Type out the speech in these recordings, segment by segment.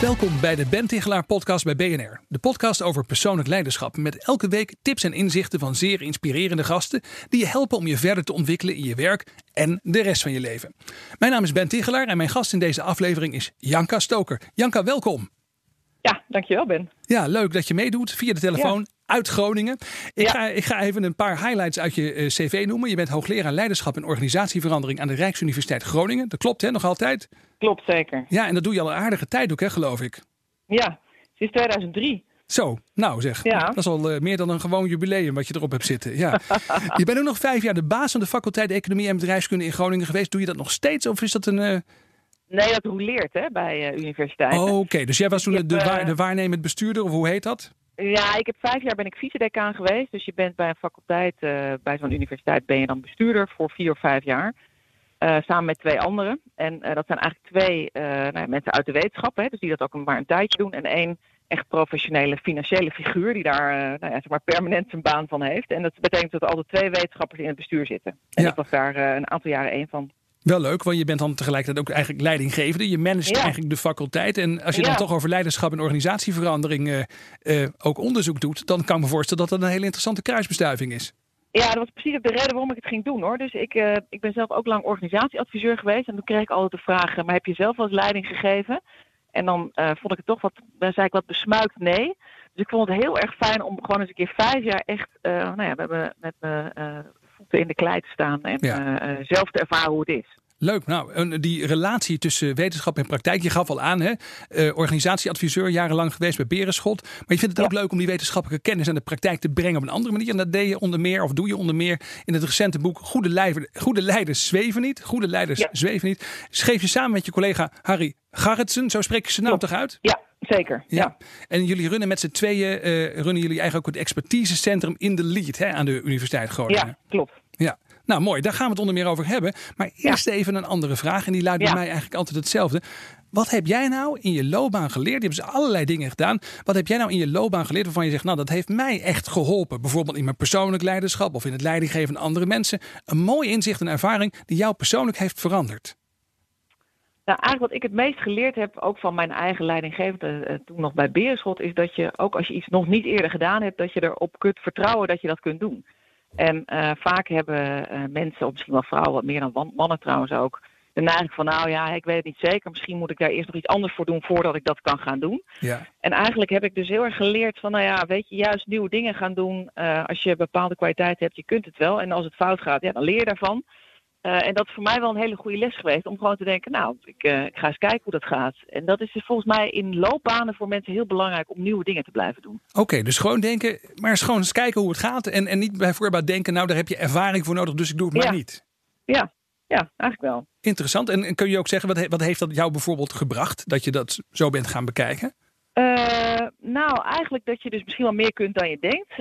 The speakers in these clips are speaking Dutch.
Welkom bij de Ben Tichelaar podcast bij BNR. De podcast over persoonlijk leiderschap. Met elke week tips en inzichten van zeer inspirerende gasten... die je helpen om je verder te ontwikkelen in je werk en de rest van je leven. Mijn naam is Ben Tichelaar en mijn gast in deze aflevering is Janka Stoker. Janka, welkom. Ja, dankjewel Ben. Ja, leuk dat je meedoet via de telefoon uit Groningen. Ik, ga, ik ga even een paar highlights uit je eh, cv noemen. Je bent hoogleraar leiderschap en organisatieverandering aan de Rijksuniversiteit Groningen. Dat klopt hè, nog altijd? Klopt, zeker. Ja, en dat doe je al een aardige tijd ook hè, geloof ik. Ja, sinds 2003. Zo, nou zeg. Ja. Dat is al eh, meer dan een gewoon jubileum wat je erop hebt zitten. Ja. je bent ook nog vijf jaar de baas van de faculteit Economie en Bedrijfskunde in Groningen geweest. Doe je dat nog steeds of is dat een... eh, Nee, dat roleert hè, bij eh universiteiten. Oh, Oké, dus jij was toen de, de waarnemend bestuurder of hoe heet dat? Ja, ik heb vijf jaar ben ik vicedecaan geweest. Dus je bent bij een faculteit, eh, bij zo'n universiteit ben je dan bestuurder voor vier of vijf jaar. Eh, samen met twee anderen. En eh, dat zijn eigenlijk twee nou ja, mensen uit de wetenschap, hè, dus die dat ook maar een tijdje doen. En één echt professionele financiële figuur die daar nou ja, zeg maar permanent zijn baan van heeft. En dat betekent dat er altijd twee wetenschappers in het bestuur zitten. En Ja. ik was daar een aantal jaren één van. Wel leuk, want je bent dan tegelijkertijd ook eigenlijk leidinggevende. Je managt Ja. eigenlijk de faculteit. En als je dan toch over leiderschap en organisatieverandering eh, eh, ook onderzoek doet, dan kan ik me voorstellen dat dat een hele interessante kruisbestuiving is. Ja, dat was precies ook de reden waarom ik het ging doen hoor. Dus ik, eh, ik ben zelf ook lang organisatieadviseur geweest. En toen kreeg ik altijd de vraag, maar heb je zelf wel eens leiding gegeven? En dan vond ik het toch wat, dan zei ik wat besmuikt nee. Dus ik vond het heel erg fijn om gewoon eens een keer vijf jaar echt nou ja, met mijn met mijn, voeten in de klei te staan. En Ja. eh, eh, zelf te ervaren hoe het is. Leuk, nou, die relatie tussen wetenschap en praktijk, je gaf al aan, hè? Eh, organisatieadviseur, jarenlang geweest bij Berenschot. Maar je vindt het ook leuk om die wetenschappelijke kennis aan de praktijk te brengen op een andere manier. En dat deed je onder meer, of doe je onder meer, in het recente boek Goede, Leider- Goede Leiders Zweven Niet. Goede Leiders Ja. Zweven Niet. Schreef je samen met je collega Harry Garretsen, zo spreek je zijn naam Klopt. toch uit? Ja, zeker. Ja. En jullie runnen met z'n tweeën, eh, runnen jullie eigenlijk ook het expertisecentrum in de lead hè, aan de Universiteit Groningen. Ja, klopt. Ja, nou mooi, daar gaan we het onder meer over hebben. Maar eerst even een andere vraag en die luidt bij mij eigenlijk altijd hetzelfde. Wat heb jij nou in je loopbaan geleerd? Je hebt dus allerlei dingen gedaan. Wat heb jij nou in je loopbaan geleerd waarvan je zegt, nou dat heeft mij echt geholpen. Bijvoorbeeld in mijn persoonlijk leiderschap of in het leidinggeven van andere mensen. Een mooi inzicht en ervaring die jou persoonlijk heeft veranderd. Nou, eigenlijk wat ik het meest geleerd heb, ook van mijn eigen leidinggevende eh, toen nog bij Berenschot, is dat je ook als je iets nog niet eerder gedaan hebt, dat je erop kunt vertrouwen dat je dat kunt doen. En eh, vaak hebben eh, mensen, of misschien wel vrouwen, wat meer dan mannen trouwens ook, de neiging van nou ja, ik weet het niet zeker, misschien moet ik daar eerst nog iets anders voor doen voordat ik dat kan gaan doen. Ja, En eigenlijk heb ik dus heel erg geleerd van, nou ja, weet je, juist nieuwe dingen gaan doen. als je bepaalde kwaliteit hebt, je kunt het wel. En als het fout gaat, ja, dan leer je daarvan. Eh, en dat is voor mij wel een hele goede les geweest. Om gewoon te denken, nou, ik, eh, ik ga eens kijken hoe dat gaat. En dat is dus volgens mij in loopbanen voor mensen heel belangrijk om nieuwe dingen te blijven doen. oké, dus gewoon denken, maar eens gewoon eens kijken hoe het gaat. En, en niet bij voorbaat denken, nou daar heb je ervaring voor nodig, dus ik doe het maar niet. Ja, ja, eigenlijk wel. Interessant. En, en kun je ook zeggen, wat, he- wat heeft dat jou bijvoorbeeld gebracht? Dat je dat zo bent gaan bekijken? Eh, nou, eigenlijk dat je dus misschien wel meer kunt dan je denkt.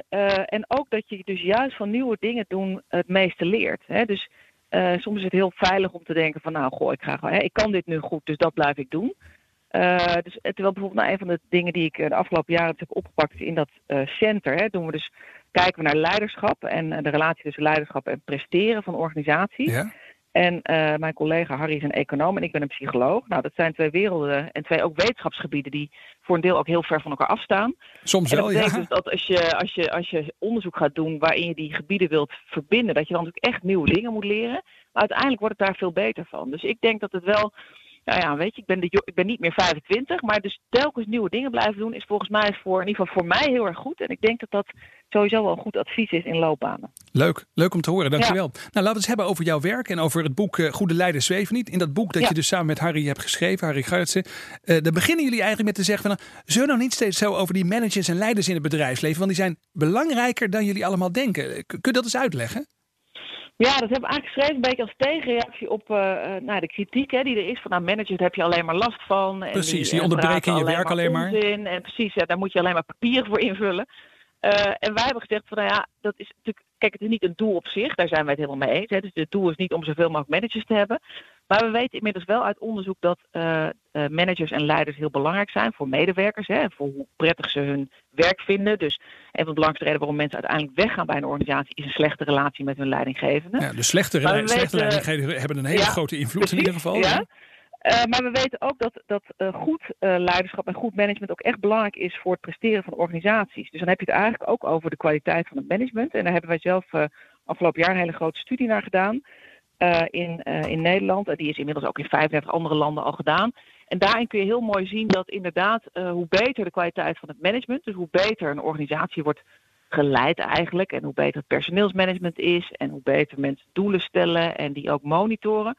En ook dat je dus juist van nieuwe dingen doen het meeste leert. Hè? Dus eh, soms is het heel veilig om te denken van nou, goh, ik, ga, hè, ik kan dit nu goed, dus dat blijf ik doen. Eh, dus, eh, terwijl bijvoorbeeld nou, een van de dingen die ik de afgelopen jaren heb opgepakt in dat eh, center, hè, doen we dus, kijken we naar leiderschap en de relatie tussen leiderschap en presteren van organisaties. Ja. En eh, mijn collega Harry is een econoom en ik ben een psycholoog. Nou, dat zijn twee werelden en twee ook wetenschapsgebieden die voor een deel ook heel ver van elkaar afstaan. Soms dat wel, ja. betekent dus dat als je, als, je, als je onderzoek gaat doen waarin je die gebieden wilt verbinden, dat je dan natuurlijk echt nieuwe dingen moet leren. Maar uiteindelijk wordt het daar veel beter van. Dus ik denk dat het wel, nou ja, weet je, ik ben, de, ik ben niet meer 25, maar dus telkens nieuwe dingen blijven doen is volgens mij voor, in ieder geval voor mij heel erg goed. En ik denk dat dat sowieso wel een goed advies is in loopbanen. Leuk, leuk om te horen, dankjewel. Nou, laten we het eens hebben over jouw werk en over het boek eh, Goede Leiders Zweven Niet. In dat boek dat Ja. je dus samen met Harry hebt geschreven, Harry Gartsen. eh daar beginnen jullie eigenlijk met te zeggen van, nou, zullen we nou niet steeds zo over die managers en leiders in het bedrijfsleven, want die zijn belangrijker dan jullie allemaal denken. Kun je dat eens uitleggen? Ja, dat hebben we eigenlijk geschreven een beetje als tegenreactie op uh, nou, de kritiek hè, die er is. Van nou, managers heb je alleen maar last van. En precies, die, onderbreken je werk alleen maar. En precies, ja, daar moet je alleen maar papieren voor invullen. Uh, en wij hebben gezegd van nou ja, dat is natuurlijk, kijk, het is niet een doel op zich, daar zijn wij het helemaal mee eens. Hè. Dus het doel is niet om zoveel mogelijk managers te hebben. Maar we weten inmiddels wel uit onderzoek dat uh, managers en leiders heel belangrijk zijn voor medewerkers. Hè, voor hoe prettig ze hun werk vinden. Dus een van de belangrijkste redenen waarom mensen uiteindelijk weggaan bij een organisatie is een slechte relatie met hun leidinggevende. Ja, de slechte, slechte leidinggevenden hebben een hele grote invloed in ieder geval. Ja. Uh, maar we weten ook dat, dat uh, goed uh, leiderschap en goed management ook echt belangrijk is voor het presteren van organisaties. Dus dan heb je het eigenlijk ook over de kwaliteit van het management. En daar hebben wij zelf afgelopen jaar een hele grote studie naar gedaan in, in Nederland. die is inmiddels ook in 35 andere landen al gedaan. En daarin kun je heel mooi zien dat inderdaad hoe beter de kwaliteit van het management, dus hoe beter een organisatie wordt geleid eigenlijk, en hoe beter het personeelsmanagement is, en hoe beter mensen doelen stellen en die ook monitoren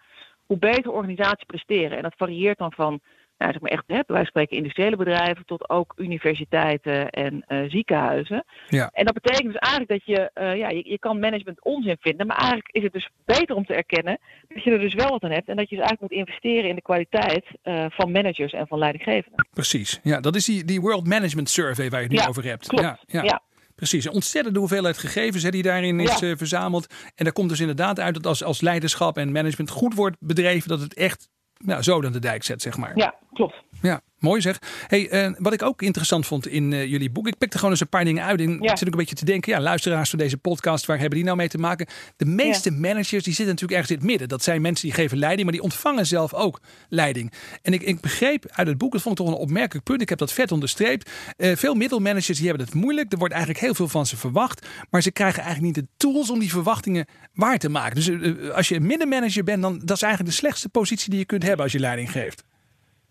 hoe beter organisaties presteren. En dat varieert dan van nou, zeg maar echt, hè, wij spreken industriële bedrijven tot ook universiteiten en uh, ziekenhuizen. Ja. En dat betekent dus eigenlijk dat je, uh, ja, je, je, kan management onzin vinden, maar eigenlijk is het dus beter om te erkennen dat je er dus wel wat aan hebt en dat je dus eigenlijk moet investeren in de kwaliteit uh, van managers en van leidinggevenden. Precies, ja, dat is die, die World Management Survey waar je het nu over hebt. Klopt. Ja, ja. ja. Precies, een ontzettende hoeveelheid gegevens hè, die daarin is uh, verzameld. En daar komt dus inderdaad uit dat als, als leiderschap en management goed wordt bedreven, dat het echt nou, zo dan de dijk zet, zeg maar. Ja, klopt. Ja, mooi zeg. Hey, uh, wat ik ook interessant vond in uh, jullie boek, ik pikte gewoon eens een paar dingen uit. En ja. ik zit ook een beetje te denken, ja, luisteraars van deze podcast, waar hebben die nou mee te maken? De meeste ja. managers die zitten natuurlijk ergens in het midden. Dat zijn mensen die geven leiding, maar die ontvangen zelf ook leiding. En ik, ik begreep uit het boek, dat vond ik toch een opmerkelijk punt. Ik heb dat vet onderstreept. Uh, veel middelmanagers die hebben het moeilijk. Er wordt eigenlijk heel veel van ze verwacht, maar ze krijgen eigenlijk niet de tools om die verwachtingen waar te maken. Dus als je een middenmanager bent, dan dat is eigenlijk de slechtste positie die je kunt hebben als je leiding geeft.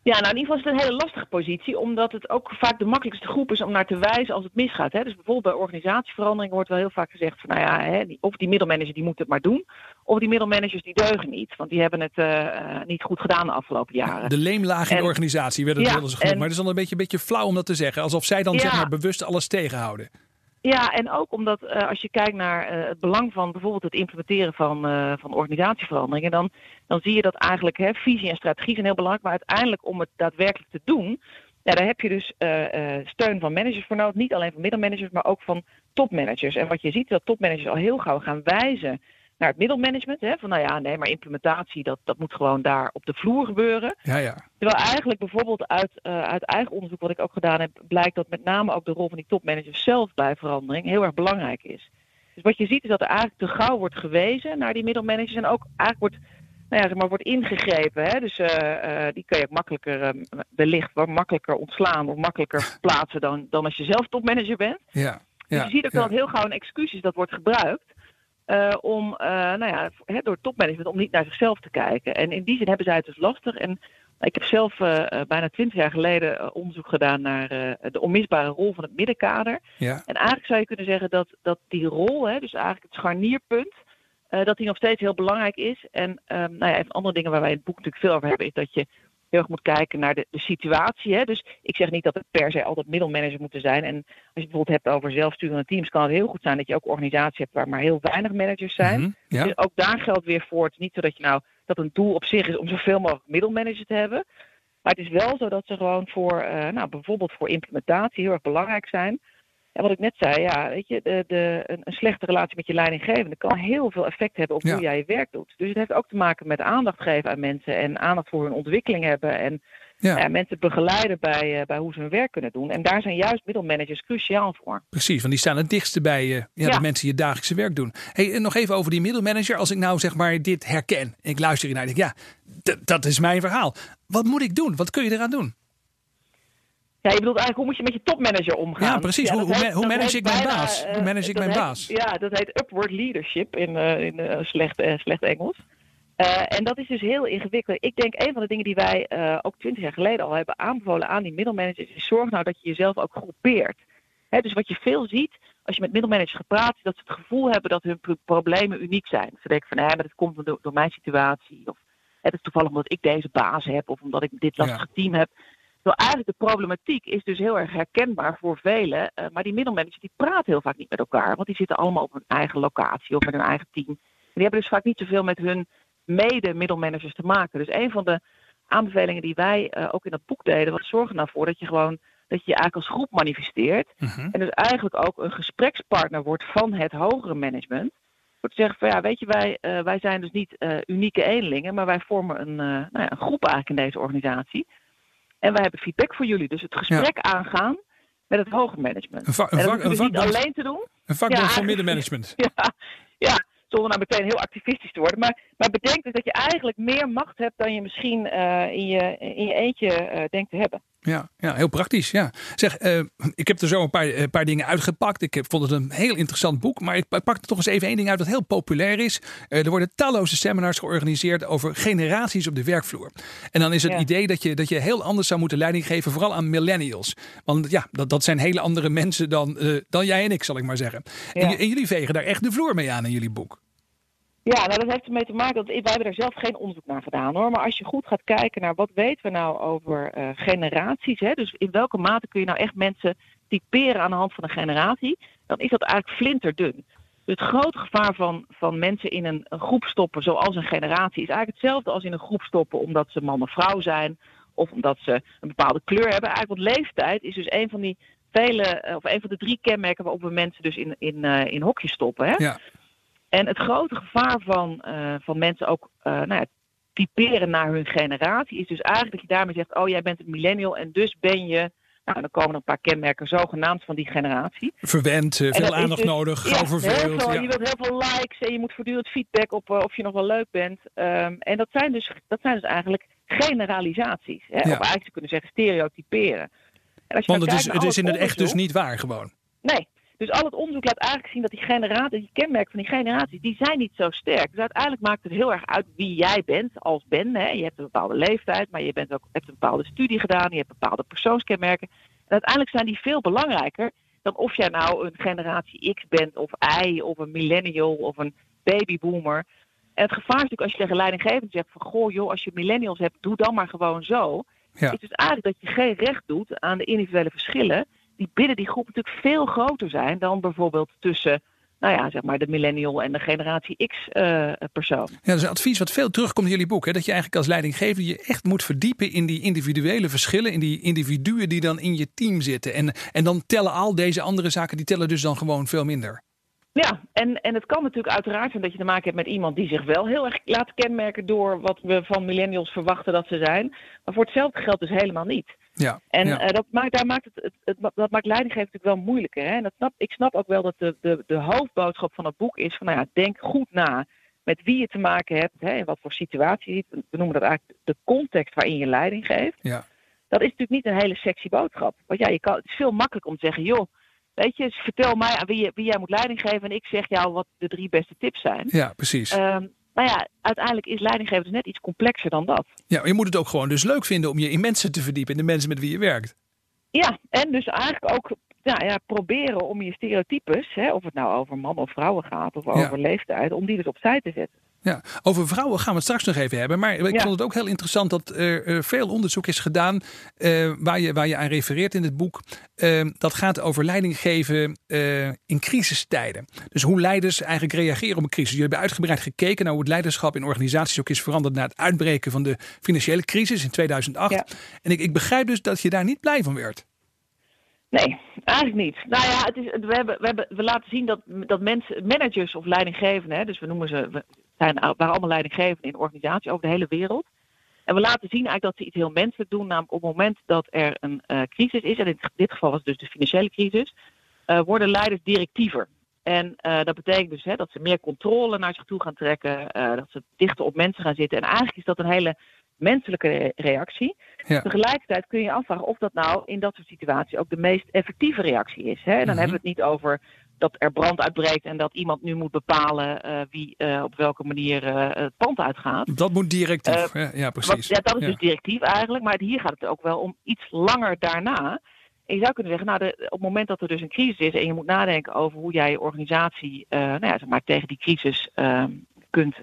Ja, nou in ieder geval is het een hele lastige positie, omdat het ook vaak de makkelijkste groep is om naar te wijzen als het misgaat. Hè. Dus bijvoorbeeld bij organisatieverandering wordt wel heel vaak gezegd van nou ja, hè, of die middelmanager die moet het maar doen, of die middelmanagers die deugen niet, want die hebben het uh, niet goed gedaan de afgelopen jaren. De leemlaag in de organisatie werd het ja, wel eens genoemd, maar het is dan een beetje, een beetje flauw om dat te zeggen, alsof zij dan ja, zeg maar bewust alles tegenhouden. Ja, en ook omdat uh, als je kijkt naar uh, het belang van bijvoorbeeld het implementeren van, uh, van organisatieveranderingen, dan, dan zie je dat eigenlijk hè, visie en strategie zijn heel belangrijk, maar uiteindelijk om het daadwerkelijk te doen, daar heb je dus steun van managers voor nodig. Niet alleen van middelmanagers, maar ook van topmanagers. En wat je ziet is dat topmanagers al heel gauw gaan wijzen naar het middelmanagement. Hè, van nou ja, nee, maar implementatie, dat, dat moet gewoon daar op de vloer gebeuren. Ja, ja. Terwijl eigenlijk bijvoorbeeld uit, uh, uit eigen onderzoek wat ik ook gedaan heb, blijkt dat met name ook de rol van die topmanagers zelf bij verandering heel erg belangrijk is. Dus wat je ziet is dat er eigenlijk te gauw wordt gewezen naar die middelmanagers en ook eigenlijk wordt, nou ja, zeg maar, wordt ingegrepen. Hè? Dus uh, uh, die kun je ook makkelijker, wellicht wat makkelijker ontslaan of makkelijker plaatsen dan, dan als je zelf topmanager bent. Ja. Dus je ziet ook ja. dat heel gauw een excuus is dat wordt gebruikt. Uh, om, uh, nou ja, he, door topmanagement om niet naar zichzelf te kijken. En in die zin hebben zij het dus lastig. En ik heb zelf uh, bijna twintig jaar geleden onderzoek gedaan naar de onmisbare rol van het middenkader. Ja. En eigenlijk zou je kunnen zeggen dat, dat die rol, hè, dus eigenlijk het scharnierpunt, dat die nog steeds heel belangrijk is. En um, nou ja, even andere dingen waar wij in het boek natuurlijk veel over hebben, is dat je heel erg moet kijken naar de, de situatie. Hè? Dus ik zeg niet dat het per se altijd middelmanager moeten zijn. En als je het bijvoorbeeld hebt over zelfsturende teams, kan het heel goed zijn dat je ook organisaties hebt waar maar heel weinig managers zijn. Mm -hmm, ja. Dus ook daar geldt weer voor. Het is niet zo dat je nou dat een doel op zich is om zoveel mogelijk middelmanagers te hebben. Maar het is wel zo dat ze gewoon voor, uh, nou, bijvoorbeeld voor implementatie heel erg belangrijk zijn. En wat ik net zei, ja, weet je, de, de, een, een, slechte relatie met je leidinggevende kan heel veel effect hebben op Ja. hoe jij je werk doet. Dus het heeft ook te maken met aandacht geven aan mensen en aandacht voor hun ontwikkeling hebben en Ja. ja, mensen begeleiden bij, eh, bij hoe ze hun werk kunnen doen. En daar zijn juist middelmanagers cruciaal voor. Precies, want die staan het dichtste bij eh, ja, de mensen die het dagelijkse werk doen. Hey, en nog even over die middelmanager. Als ik nou zeg maar dit herken, ik luister hiernaar en denk ja, dat is mijn verhaal. Wat moet ik doen? Wat kun je eraan doen? Ja, je bedoelt eigenlijk hoe moet je met je topmanager omgaan? Ja, precies. Hoe- heet- ma- hoe manage ik mijn baas? eh, Hoe manage ik mijn heet- baas? Ja, dat heet upward leadership in, eh, in eh, slecht, eh, slecht Engels. Eh, en dat is dus heel ingewikkeld. Ik denk een van de dingen die wij eh, ook twintig jaar geleden al hebben aanbevolen aan die middelmanagers is zorg nou dat je jezelf ook groepeert. Hè, dus wat je veel ziet als je met middelmanagers gaat praten, is dat ze het gevoel hebben dat hun pro- problemen uniek zijn. Ze denken van, nee, maar dat komt door, door mijn situatie. Of het is toevallig omdat ik deze baas heb of omdat ik dit lastige team heb. Terwijl eigenlijk de problematiek is dus heel erg herkenbaar voor velen. eh, maar die middelmanagers die praten heel vaak niet met elkaar. Want die zitten allemaal op hun eigen locatie of met hun eigen team. die hebben dus vaak niet zoveel met hun mede-middelmanagers te maken. Dus een van de aanbevelingen die wij uh, ook in dat boek deden, was zorgen ervoor dat je gewoon dat je je eigenlijk als groep manifesteert. Mhm. En dus eigenlijk ook een gesprekspartner wordt van het hogere management. Voor te zeggen van ja, weet je, wij, uh, wij zijn dus niet unieke eenlingen, maar wij vormen een, nou ja, een groep eigenlijk in deze organisatie. En wij hebben feedback voor jullie. Dus het gesprek ja. aangaan met het hoger management. Een, va een, en dat vak, een niet alleen te doen. een vakbond Ja, van middenmanagement. Ja, ja, zonder nou meteen heel activistisch te worden. Maar, maar bedenk dus dat je eigenlijk meer macht hebt dan je misschien eh, in, je, in je eentje eh, denkt te hebben. Ja, ja, heel praktisch. Ja. Zeg, eh, ik heb er zo een paar, eh, paar dingen uitgepakt. Ik heb, vond het een heel interessant boek. Maar ik pa- pak er toch eens even één ding uit dat heel populair is. Eh, er worden talloze seminars georganiseerd over generaties op de werkvloer. En dan is het Ja. idee dat je, dat je heel anders zou moeten leiding geven, vooral aan millennials. Want ja, dat, dat zijn hele andere mensen dan, dan jij en ik, zal ik maar zeggen. En, Ja. en jullie vegen daar echt de vloer mee aan in jullie boek. Ja, nou dat heeft ermee te maken dat wij hebben er zelf geen onderzoek naar gedaan hoor. Maar als je goed gaat kijken naar wat weten we nou over eh, generaties, hè, dus in welke mate kun je nou echt mensen typeren aan de hand van een generatie, dan is dat eigenlijk flinterdun. Dus het grote gevaar van, van mensen in een, een groep stoppen zoals een generatie is eigenlijk hetzelfde als in een groep stoppen omdat ze man of vrouw zijn of omdat ze een bepaalde kleur hebben. Eigenlijk want leeftijd is dus een van die vele, eh, of een van de drie kenmerken waarop we mensen dus in, in, eh, in hokjes stoppen. Hè? Ja. En het grote gevaar van, eh, van mensen ook eh, nou ja, typeren naar hun generatie is dus eigenlijk dat je daarmee zegt: Oh, jij bent een millennial en dus ben je. Nou, dan komen er een paar kenmerken zogenaamd van die generatie. Verwend, eh, veel aandacht dus- nodig, Ja, gauw heel verveeld. veel. Ja. Je wilt heel veel likes en je moet voortdurend feedback op of je nog wel leuk bent. Ehm, en dat zijn, dus, dat zijn dus eigenlijk generalisaties. Hè? Of eigenlijk je kunnen zeggen stereotyperen. En als je Want dan het is, kijkt het is in het echt dus niet waar gewoon. Nee. Dus al het onderzoek laat eigenlijk zien dat die generaties, die kenmerken van die generaties, die zijn niet zo sterk. Dus uiteindelijk maakt het heel erg uit wie jij bent als Ben. Hè. Je hebt een bepaalde leeftijd, maar je bent ook, hebt een bepaalde studie gedaan, je hebt bepaalde persoonskenmerken. En uiteindelijk zijn die veel belangrijker dan of jij nou een generatie X bent, of Y, of een millennial, of een babyboomer. En het gevaar is natuurlijk als je tegen leidinggevenden zegt van goh joh, als je millennials hebt, doe dan maar gewoon zo. Ja. Is dus eigenlijk dat je geen recht doet aan de individuele verschillen die binnen die groep natuurlijk veel groter zijn dan bijvoorbeeld tussen, nou ja, zeg maar de millennial en de generatie X eh, persoon. Ja, dat is een advies wat veel terugkomt in jullie boek. Hè? Dat je eigenlijk als leidinggever je echt moet verdiepen in die individuele verschillen. In die individuen die dan in je team zitten. En, en dan tellen al deze andere zaken, die tellen dus dan gewoon veel minder. Ja, en, en het kan natuurlijk uiteraard zijn dat je te maken hebt met iemand die zich wel heel erg laat kenmerken door wat we van millennials verwachten dat ze zijn. Maar voor hetzelfde geldt dus helemaal niet. Ja, En ja. eh, dat maakt, daar maakt het, het, het- dat maakt leidinggeven natuurlijk wel moeilijker. Hè? En dat snap, ik snap ook wel dat de, de, de hoofdboodschap van het boek is van nou ja, denk goed na met wie je te maken hebt, hè, in wat voor situatie. We noemen dat eigenlijk de context waarin je leiding geeft. ja. Dat is natuurlijk niet een hele sexy boodschap. Want ja, je kan, het is veel makkelijker om te zeggen, joh, weet je, vertel mij aan wie, je, wie jij moet leiding geven en ik zeg jou wat de drie beste tips zijn. ja precies. Ehm maar ja, uiteindelijk is leidinggeven dus net iets complexer dan dat. Ja, je moet het ook gewoon dus leuk vinden om je in mensen te verdiepen. In de mensen met wie je werkt. Ja, en dus eigenlijk ook nou ja, proberen om je stereotypes, hè, of het nou over mannen of vrouwen gaat of Ja. over leeftijd, om die dus opzij te zetten. Ja, over vrouwen gaan we het straks nog even hebben. Maar ik Ja. vond het ook heel interessant dat er veel onderzoek is gedaan. eh, waar, je, waar je aan refereert in het boek. Eh, dat gaat over leiding geven eh, in crisistijden. Dus hoe leiders eigenlijk reageren op een crisis. Jullie hebben uitgebreid gekeken naar hoe het leiderschap in organisaties ook is veranderd. na het uitbreken van de financiële crisis in 2008. Ja. En ik, ik begrijp dus dat je daar niet blij van werd. Nee, eigenlijk niet. Nou ja, het is, we, hebben, we, hebben, we laten zien dat, dat mensen, managers of leidinggevenden, hè, dus we noemen ze, we zijn, waren allemaal leidinggevenden in organisaties over de hele wereld. En we laten zien eigenlijk dat ze iets heel menselijk doen, namelijk op het moment dat er een eh, crisis is, en in dit geval was het dus de financiële crisis, eh, worden leiders directiever. En eh, dat betekent dus hè, dat ze meer controle naar zich toe gaan trekken, dat ze dichter op mensen gaan zitten. En eigenlijk is dat een hele menselijke re- reactie. Ja. Tegelijkertijd kun je je afvragen of dat nou in dat soort situaties ook de meest effectieve reactie is. Hè? En dan Mhm. hebben we het niet over dat er brand uitbreekt en dat iemand nu moet bepalen eh, wie eh, op welke manier eh, het pand uitgaat. Dat moet directief. ja, ja, precies. ja, dat is Ja. dus directief eigenlijk, maar hier gaat het ook wel om iets langer daarna. En je zou kunnen zeggen, nou, de, op het moment dat er dus een crisis is en je moet nadenken over hoe jij je organisatie nou ja, zeg maar, tegen die crisis ehm, kunt,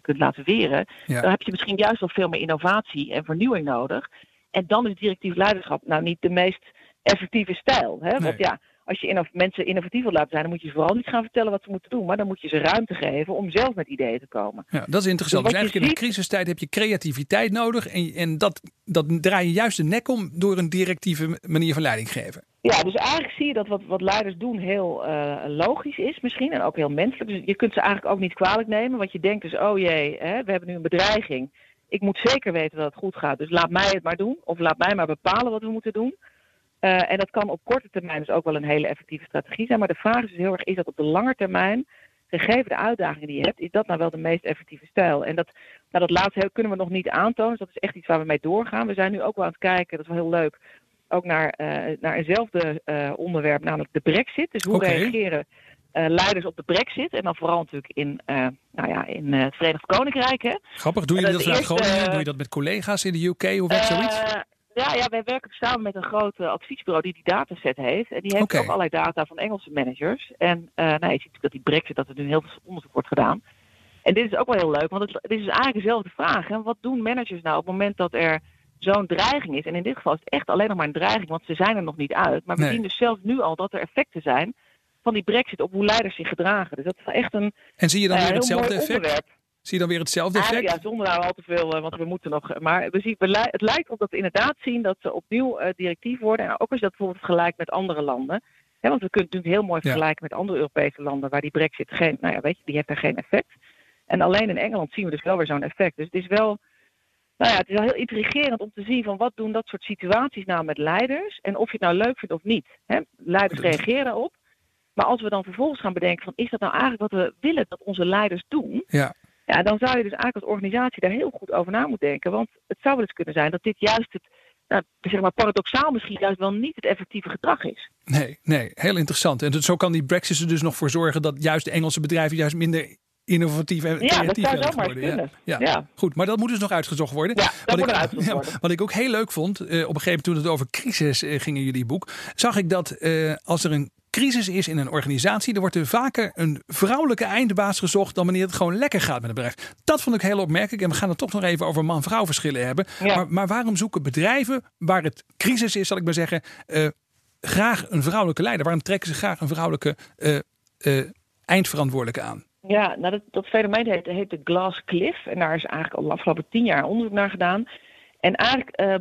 kunt laten weren, Ja. dan heb je misschien juist wel veel meer innovatie en vernieuwing nodig. En dan is directief leiderschap nou niet de meest effectieve stijl. Hè? Nee. Want ja, als je mensen innovatief wil laten zijn, dan moet je ze vooral niet gaan vertellen wat ze moeten doen. Maar dan moet je ze ruimte geven om zelf met ideeën te komen. Ja, dat is interessant. Dus, dus eigenlijk in een crisistijd heb je creativiteit nodig. En, en dat, dat draai je juist de nek om door een directieve manier van leiding geven. Ja, dus eigenlijk zie je dat wat, wat leiders doen heel uh, logisch is misschien. En ook heel menselijk. Dus je kunt ze eigenlijk ook niet kwalijk nemen. Want je denkt dus, oh jee, hè, we hebben nu een bedreiging. Ik moet zeker weten dat het goed gaat. Dus laat mij het maar doen. Of laat mij maar bepalen wat we moeten doen. Uh, en dat kan op korte termijn dus ook wel een hele effectieve strategie zijn. Maar de vraag is dus heel erg, is dat op de lange termijn, gegeven de uitdagingen die je hebt, is dat nou wel de meest effectieve stijl? En dat, nou, dat laatste kunnen we nog niet aantonen. Dus dat is echt iets waar we mee doorgaan. We zijn nu ook wel aan het kijken, dat is wel heel leuk, ook naar, uh, naar eenzelfde uh, onderwerp, namelijk de brexit. Dus hoe okay. reageren leiders op de brexit? En dan vooral natuurlijk in, nou ja, in het Verenigd Koninkrijk. Hè? Grappig, doe je dat vanuit Groningen? Doe je dat met collega's in de UK? Hoe werkt zoiets? Ja, ja, wij werken samen met een groot adviesbureau die die dataset heeft. En die heeft okay. ook allerlei data van Engelse managers. En uh, nou, je ziet natuurlijk dat die brexit, dat er nu heel veel onderzoek wordt gedaan. En dit is ook wel heel leuk, want het, het is eigenlijk dezelfde vraag. Hè? Wat doen managers nou op het moment dat er zo'n dreiging is? En in dit geval is het echt alleen nog maar een dreiging, want ze zijn er nog niet uit. Maar we nee. zien dus zelfs nu al dat er effecten zijn van die brexit op hoe leiders zich gedragen. Dus dat is echt een En zie je dan uh, weer hetzelfde effect? Onderwerp. Zie je dan weer hetzelfde effect? Ah, ja, zonder nou al te veel, uh, want we moeten nog. Maar we zien, we, het lijkt op dat we inderdaad zien dat ze opnieuw uh, directief worden. En ook als je dat bijvoorbeeld vergelijkt met andere landen. Hè, want we kunnen het natuurlijk heel mooi vergelijken ja. met andere Europese landen waar die brexit geen, nou ja, weet je, die heeft daar geen effect. En alleen in Engeland zien we dus wel weer zo'n effect. Dus het is wel, nou ja, het is wel heel intrigerend om te zien van wat doen dat soort situaties nou met leiders. En of je het nou leuk vindt of niet. Hè? Leiders reageren op. Maar als we dan vervolgens gaan bedenken van is dat nou eigenlijk wat we willen dat onze leiders doen. Ja. Ja, dan zou je dus eigenlijk als organisatie daar heel goed over na moeten denken. Want het zou wel eens kunnen zijn dat dit juist het, nou, zeg maar paradoxaal misschien juist wel niet het effectieve gedrag is. Nee, nee, heel interessant. En zo kan die Brexit er dus nog voor zorgen dat juist de Engelse bedrijven juist minder innovatief en ja, creatief dat zou kunnen. Ja. Ja. ja. Goed, maar dat moet dus nog uitgezocht worden. Ja, dat wat, moet ik, uitgezocht worden. wat ik ook heel leuk vond, uh, op een gegeven moment toen het over crisis uh, ging in jullie boek, zag ik dat uh, als er een crisis is in een organisatie, dan wordt er vaker een vrouwelijke eindbaas gezocht dan wanneer het gewoon lekker gaat met een bedrijf. Dat vond ik heel opmerkelijk en we gaan het toch nog even over man-vrouw verschillen hebben. Maar, maar, waarom zoeken bedrijven waar het crisis is, zal ik maar zeggen, graag een vrouwelijke leider? Waarom trekken ze graag een vrouwelijke eindverantwoordelijke aan? Ja, nou dat, dat fenomeen heet, heet de Glass Cliff. En daar is eigenlijk al de afgelopen tien jaar onderzoek naar gedaan. En eigenlijk uh,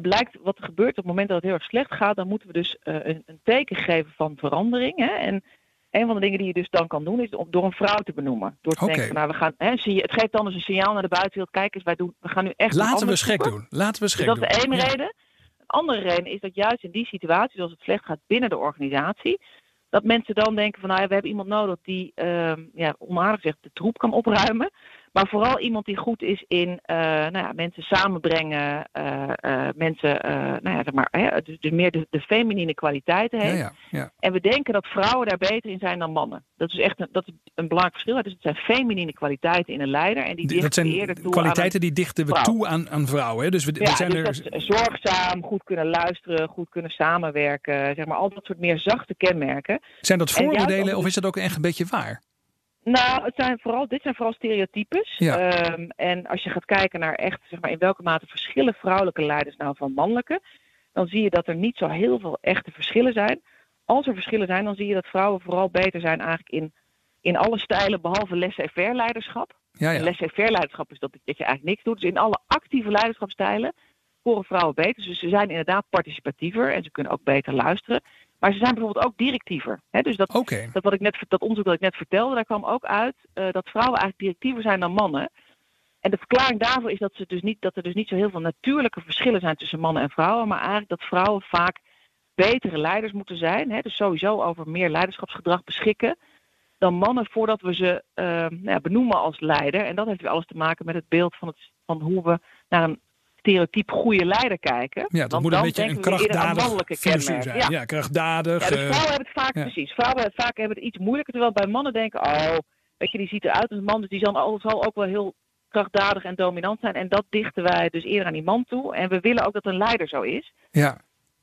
blijkt wat er gebeurt op het moment dat het heel erg slecht gaat, dan moeten we dus uh, een, een, teken geven van verandering. Hè? En een van de dingen die je dus dan kan doen, is door een vrouw te benoemen. Door te okay. denken, nou, we gaan, hè, zie je, het geeft dan dus een signaal naar de buitenwereld. Kijk eens, wij doen, we gaan nu echt. Laten we schrik doen. Laten we schrik dus dat doen. is de ene ja. reden. Een andere reden is dat juist in die situatie, als het slecht gaat binnen de organisatie, dat mensen dan denken van nou ja, we hebben iemand nodig die, uh, ja, onaardig zegt, de troep kan opruimen. Maar vooral iemand die goed is in uh, nou ja, mensen samenbrengen, uh, uh, mensen, nou ja, zeg maar, hè, dus, dus meer de, de feminine kwaliteiten heeft. Ja, ja. En we denken dat vrouwen daar beter in zijn dan mannen. Dat is echt een, dat is een belangrijk verschil. Dus het zijn feminine kwaliteiten in een leider. En die, die dat zijn eerder toe kwaliteiten aan die dichten we vrouw. toe aan, aan vrouwen. Hè? Dus we, zijn dus er. dat zorgzaam, goed kunnen luisteren, goed kunnen samenwerken. Zeg maar, al dat soort meer zachte kenmerken. Zijn dat vooroordelen of is dat ook echt een beetje waar? Nou, het zijn vooral, dit zijn vooral stereotypes. Ja. Ehm, en als je gaat kijken naar echt, zeg maar, in welke mate verschillen vrouwelijke leiders nou van mannelijke, dan zie je dat er niet zo heel veel echte verschillen zijn. Als er verschillen zijn, dan zie je dat vrouwen vooral beter zijn eigenlijk in, in alle stijlen, behalve laissez-faire leiderschap. Ja. Laissez-faire leiderschap is dat, dat je eigenlijk niks doet. Dus in alle actieve leiderschapstijlen scoren vrouwen beter. Dus ze zijn inderdaad participatiever en ze kunnen ook beter luisteren. Maar ze zijn bijvoorbeeld ook directiever. Hè? Dus dat, dat, wat ik net, dat onderzoek dat ik net vertelde, daar kwam ook uit eh, dat vrouwen eigenlijk directiever zijn dan mannen. En de verklaring daarvoor is dat, ze dus niet, dat er dus niet zo heel veel natuurlijke verschillen zijn tussen mannen en vrouwen. Maar eigenlijk dat vrouwen vaak betere leiders moeten zijn. Hè? Dus sowieso over meer leiderschapsgedrag beschikken dan mannen voordat we ze eh, nou ja, benoemen als leider. En dat heeft weer alles te maken met het beeld van, het, van hoe we naar een stereotyp goede leider kijken. Ja, dat moet een dan beetje een krachtdadig figuur zijn. Ja. Ja, krachtdadig. Ja, dus eh, vrouwen hebben het vaak, ja. precies. Vrouwen hebben- vaak hebben het iets moeilijker, terwijl bij mannen denken, oh, weet je, die ziet eruit als een man, dus die zal, al- zal ook wel heel krachtdadig en dominant zijn. En dat dichten wij dus eerder aan die man toe. En we willen ook dat een leider zo is. ja.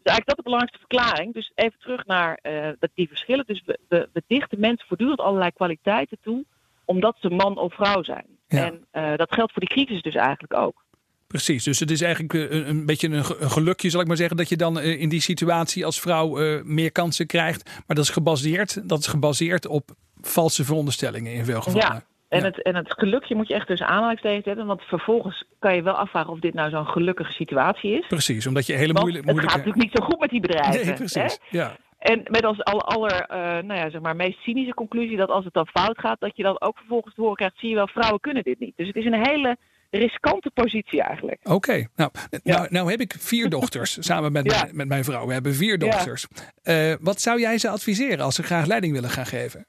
Dus eigenlijk dat is de belangrijkste verklaring. Dus even terug naar dat die verschillen. Dus we, we, we dichten mensen voortdurend allerlei kwaliteiten toe, omdat ze man of vrouw zijn. Ja. En eh, dat geldt voor die crisis dus eigenlijk ook. Precies, dus het is eigenlijk een, een beetje een, gelukje, zal ik maar zeggen, dat je dan in die situatie als vrouw meer kansen krijgt. Maar dat is gebaseerd, dat is gebaseerd op valse veronderstellingen in veel gevallen. Ja. En, het, en het gelukje moet je echt dus aanhalingstekens hebben. Want vervolgens kan je wel afvragen of dit nou zo'n gelukkige situatie is. Precies, omdat je hele moeilijke... Het gaat natuurlijk niet zo goed met die bedrijven. Nee, precies. Ja. En met als al, aller, uh, nou ja, zeg maar, meest cynische conclusie dat als het dan fout gaat, dat je dan ook vervolgens te horen krijgt, zie je wel, vrouwen kunnen dit niet. Dus het is een hele riskante positie eigenlijk. Oké, nou, nou, nou, heb ik vier dochters samen met, mijn, met mijn vrouw. We hebben vier dochters. Uh, wat zou jij ze adviseren als ze graag leiding willen gaan geven?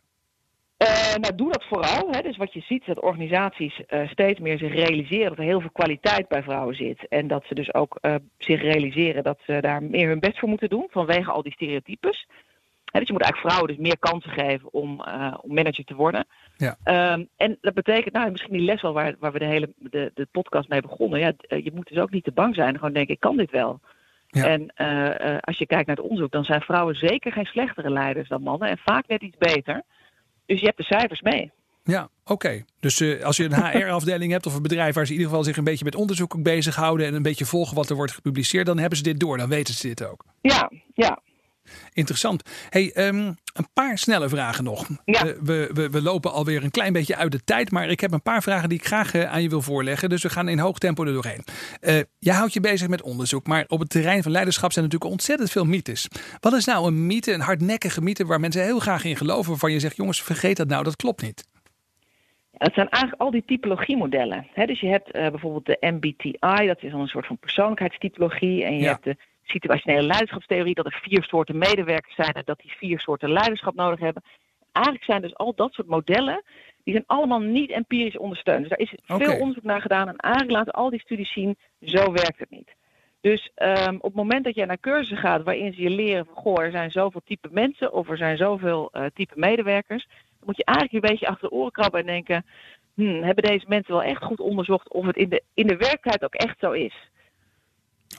Uh, nou, doe dat vooral. Hè. Dus wat je ziet, dat organisaties uh, steeds meer zich realiseren dat er heel veel kwaliteit bij vrouwen zit. En dat ze dus ook zich realiseren dat ze daar meer hun best voor moeten doen vanwege al die stereotypes. Hè, dus je moet eigenlijk vrouwen dus meer kansen geven om, om manager te worden. Ja. Um, en dat betekent, nou, misschien die les wel waar, waar we de hele de, de podcast mee begonnen. Ja, je moet dus ook niet te bang zijn. Gewoon denken, ik kan dit wel. Ja. En als je kijkt naar het onderzoek, dan zijn vrouwen zeker geen slechtere leiders dan mannen. En vaak net iets beter. Dus je hebt de cijfers mee. Ja, oké. Dus uh, als je een HR-afdeling hebt of een bedrijf waar ze in ieder geval zich een beetje met onderzoek bezighouden en een beetje volgen wat er wordt gepubliceerd, dan hebben ze dit door, dan weten ze dit ook. Ja, ja. Interessant. Hey, um, een paar snelle vragen nog. Ja. Uh, we, we, we, lopen alweer een klein beetje uit de tijd, maar ik heb een paar vragen die ik graag uh, aan je wil voorleggen. Dus we gaan in hoog tempo er doorheen. Uh, jij houdt je bezig met onderzoek, maar op het terrein van leiderschap zijn natuurlijk ontzettend veel mythes. Wat is nou een mythe, een hardnekkige mythe waar mensen heel graag in geloven, waarvan je zegt, jongens, vergeet dat nou, dat klopt niet? Het zijn eigenlijk al die typologiemodellen. He, dus je hebt bijvoorbeeld de MBTI, dat is dan een soort van persoonlijkheidstypologie. En je Ja. hebt de situationele leiderschapstheorie, dat er vier soorten medewerkers zijn en dat die vier soorten leiderschap nodig hebben. Eigenlijk zijn dus al dat soort modellen, die zijn allemaal niet empirisch ondersteund. Dus daar is veel onderzoek naar gedaan en eigenlijk laten al die studies zien, zo werkt het niet. Dus ehm, op het moment dat jij naar cursussen gaat waarin ze je leren van goh, er zijn zoveel type mensen of er zijn zoveel eh, type medewerkers, dan moet je eigenlijk een beetje achter de oren krabben en denken, hmm, hebben deze mensen wel echt goed onderzocht of het in de, in de werkelijkheid ook echt zo is?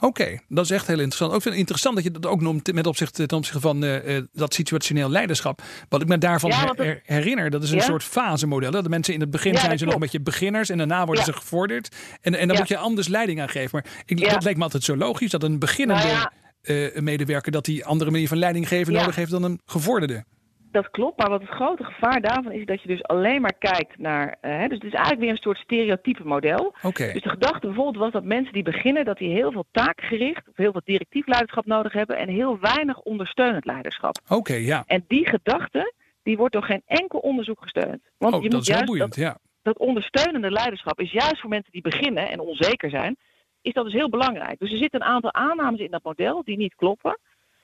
Oké, dat is echt heel interessant. Ook vind het interessant dat je dat ook noemt met opzicht ten opzichte van eh, eh, dat situationeel leiderschap. Wat ik me daarvan Ja, her- herinner, dat is een Ja? soort fasemodel. hè. De mensen in het begin Ja, zijn dat ze nog een beetje beginners en daarna worden ze gevorderd. En, en dan moet je anders leiding aan geven. Maar ik, dat leek me altijd zo logisch dat een beginnende Nou eh, medewerker dat die andere manier van leiding geven nodig heeft dan een gevorderde. Dat klopt, maar wat het grote gevaar daarvan is dat je dus alleen maar kijkt naar. eh, dus het is eigenlijk weer een soort stereotype model. Oké, Dus de gedachte bijvoorbeeld was dat mensen die beginnen, dat die heel veel taakgericht of heel veel directief leiderschap nodig hebben en heel weinig ondersteunend leiderschap. oké, ja. En die gedachte, die wordt door geen enkel onderzoek gesteund. Want Oh, je dat moet is heel juist boeiend, dat, ja. dat ondersteunende leiderschap is juist voor mensen die beginnen en onzeker zijn, is dat dus heel belangrijk. Dus er zitten een aantal aannames in dat model die niet kloppen.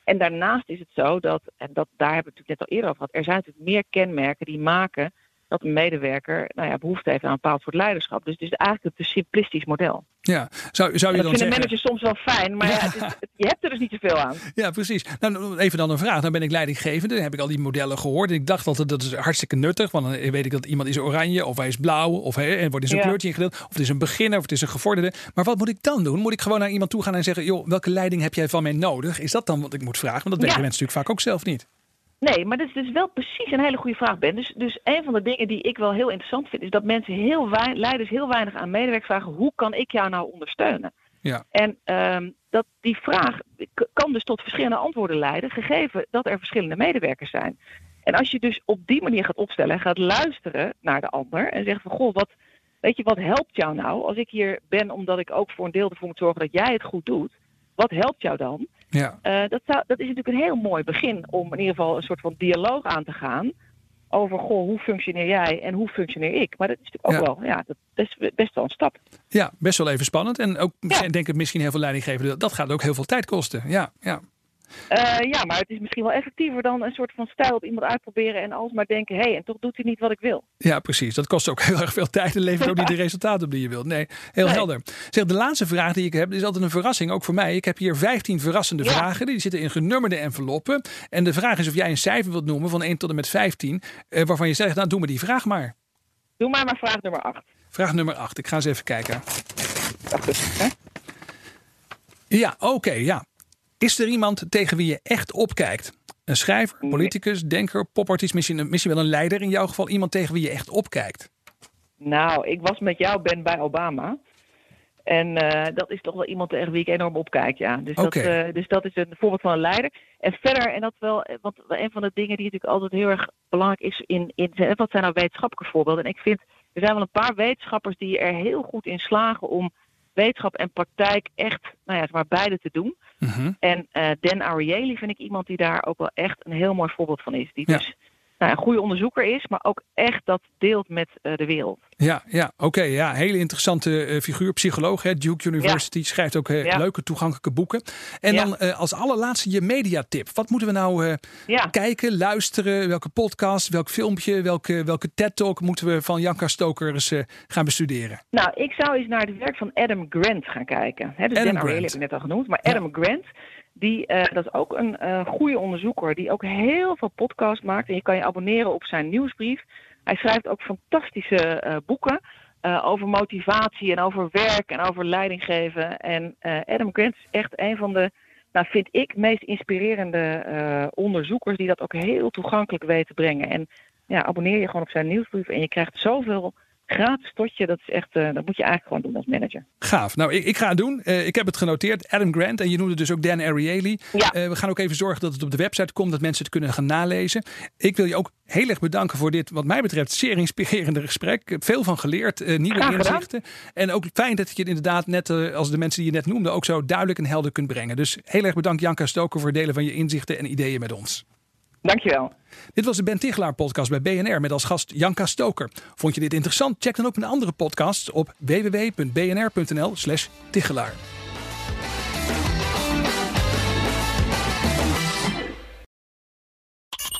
En daarnaast is het zo dat, en dat, daar hebben we het natuurlijk net al eerder over gehad, er zijn natuurlijk meer kenmerken die maken dat een medewerker nou ja, behoefte heeft aan een bepaald soort leiderschap. Dus het is eigenlijk een te simplistisch model. ja. Zou, zou je dat dan vinden zeggen... managers soms wel fijn, maar ja. Ja. het is- het- je hebt er dus niet zoveel aan. Ja, precies. Nou, even dan een vraag. Dan ben ik leidinggevende. Dan heb ik al die modellen gehoord. En ik dacht altijd dat is hartstikke nuttig. Want dan weet ik dat iemand is oranje of hij is blauw. Of hij wordt in zo'n Ja. kleurtje ingedeeld. Of het is een beginner of het is een gevorderde. Maar wat moet ik dan doen? Moet ik gewoon naar iemand toe gaan en zeggen... joh, welke leiding heb jij van mij nodig? Is dat dan wat ik moet vragen? Want dat weten mensen natuurlijk vaak ook zelf niet. Nee, maar dat is dus wel precies een hele goede vraag, Ben. Dus, dus een van de dingen die ik wel heel interessant vind, is dat mensen heel weinig, leiders heel weinig aan medewerkers vragen: hoe kan ik jou nou ondersteunen? Ja. En ehm, dat die vraag kan dus tot verschillende antwoorden leiden, gegeven dat er verschillende medewerkers zijn. En als je dus op die manier gaat opstellen en gaat luisteren naar de ander en zegt van goh, wat, weet je, wat helpt jou nou als ik hier ben omdat ik ook voor een deel ervoor moet zorgen dat jij het goed doet? Wat helpt jou dan? Ja. Eh, dat, zou, dat is natuurlijk een heel mooi begin om in ieder geval een soort van dialoog aan te gaan. Over, goh, hoe functioneer jij en hoe functioneer ik? Maar dat is natuurlijk ook wel, ja, dat is best wel een stap. ja, best wel even spannend. En ook, Ja. denk ik, misschien heel veel leidinggevenden... dat gaat ook heel veel tijd kosten. Ja, ja. Eh, ja, maar het is misschien wel effectiever dan een soort van stijl op iemand uitproberen en alsmaar denken, hé, hey, en toch doet hij niet wat ik wil. Ja, precies. Dat kost ook heel erg veel tijd en levert ook niet de resultaten op die je wilt. Nee, heel Nee. helder. Zeg, de laatste vraag die ik heb is altijd een verrassing, ook voor mij. Ik heb hier 15 verrassende Ja. vragen. Die zitten in genummerde enveloppen. En de vraag is of jij een cijfer wilt noemen van 1 tot en met 15, eh, waarvan je zegt, nou doe me die vraag maar. Doe maar maar vraag nummer 8. Vraag nummer 8. Ik ga eens even kijken. Hè? Ja, oké, ja. Is er iemand tegen wie je echt opkijkt? Een schrijver, politicus, denker, popartiest, misschien, misschien wel een leider in jouw geval. Iemand tegen wie je echt opkijkt. Nou, ik was met jou, Ben, bij Obama. En eh, dat is toch wel iemand tegen wie ik enorm opkijk, ja. Dus, dat, eh, dus dat is een voorbeeld van een leider. En verder, en dat wel, eh, want een van de dingen die natuurlijk altijd heel erg belangrijk is in, in wat zijn nou wetenschappelijke voorbeelden? En ik vind, er zijn wel een paar wetenschappers die er heel goed in slagen om wetenschap en praktijk echt, nou ja, zeg maar beide te doen. Mhm. En eh, Dan Ariely vind ik iemand die daar ook wel echt een heel mooi voorbeeld van is. Die Ja. dus nou, een goede onderzoeker is, maar ook echt dat deelt met eh, de wereld. Ja, ja oké. ja, hele interessante eh, figuur, psycholoog. Hè, Duke University schrijft ook eh, Ja. leuke toegankelijke boeken. En Ja. dan als allerlaatste je mediatip. Wat moeten we nou kijken, luisteren? Welke podcast, welk filmpje, welke, welke TED-talk moeten we van Janka Stoker eens eh, gaan bestuderen? Nou, ik zou eens naar het werk van Adam Grant gaan kijken. Hè, dus Adam Ariely Grant. heb ik net al genoemd. Maar. Adam Grant, die, eh, dat is ook een eh, goede onderzoeker die ook heel veel podcasts maakt. En je kan je abonneren op zijn nieuwsbrief. Hij schrijft ook fantastische eh, boeken over motivatie en over werk en over leidinggeven. En Adam Grant is echt een van de, nou vind ik, meest inspirerende onderzoekers die dat ook heel toegankelijk weet te brengen. En ja, abonneer je gewoon op zijn nieuwsbrief en je krijgt zoveel gratis tot je. Dat is echt, eh, dat moet je eigenlijk gewoon doen als manager. Gaaf. Nou, ik, ik ga het doen. Eh, ik heb het genoteerd. Adam Grant. En je noemde dus ook Dan Ariely. Ja. Eh, we gaan ook even zorgen dat het op de website komt. Dat mensen het kunnen gaan nalezen. Ik wil je ook heel erg bedanken voor dit, wat mij betreft, zeer inspirerende gesprek. Ik heb veel van geleerd. nieuwe inzichten. En ook fijn dat je het inderdaad, net als de mensen die je net noemde, ook zo duidelijk en helder kunt brengen. Dus heel erg bedankt Janka Stoker voor het delen van je inzichten en ideeën met ons. Dankjewel. Dit was de Ben Tichelaar podcast bij BNR met als gast Janka Stoker. Vond je dit interessant? Check dan ook mijn andere podcasts op www.bnr.nl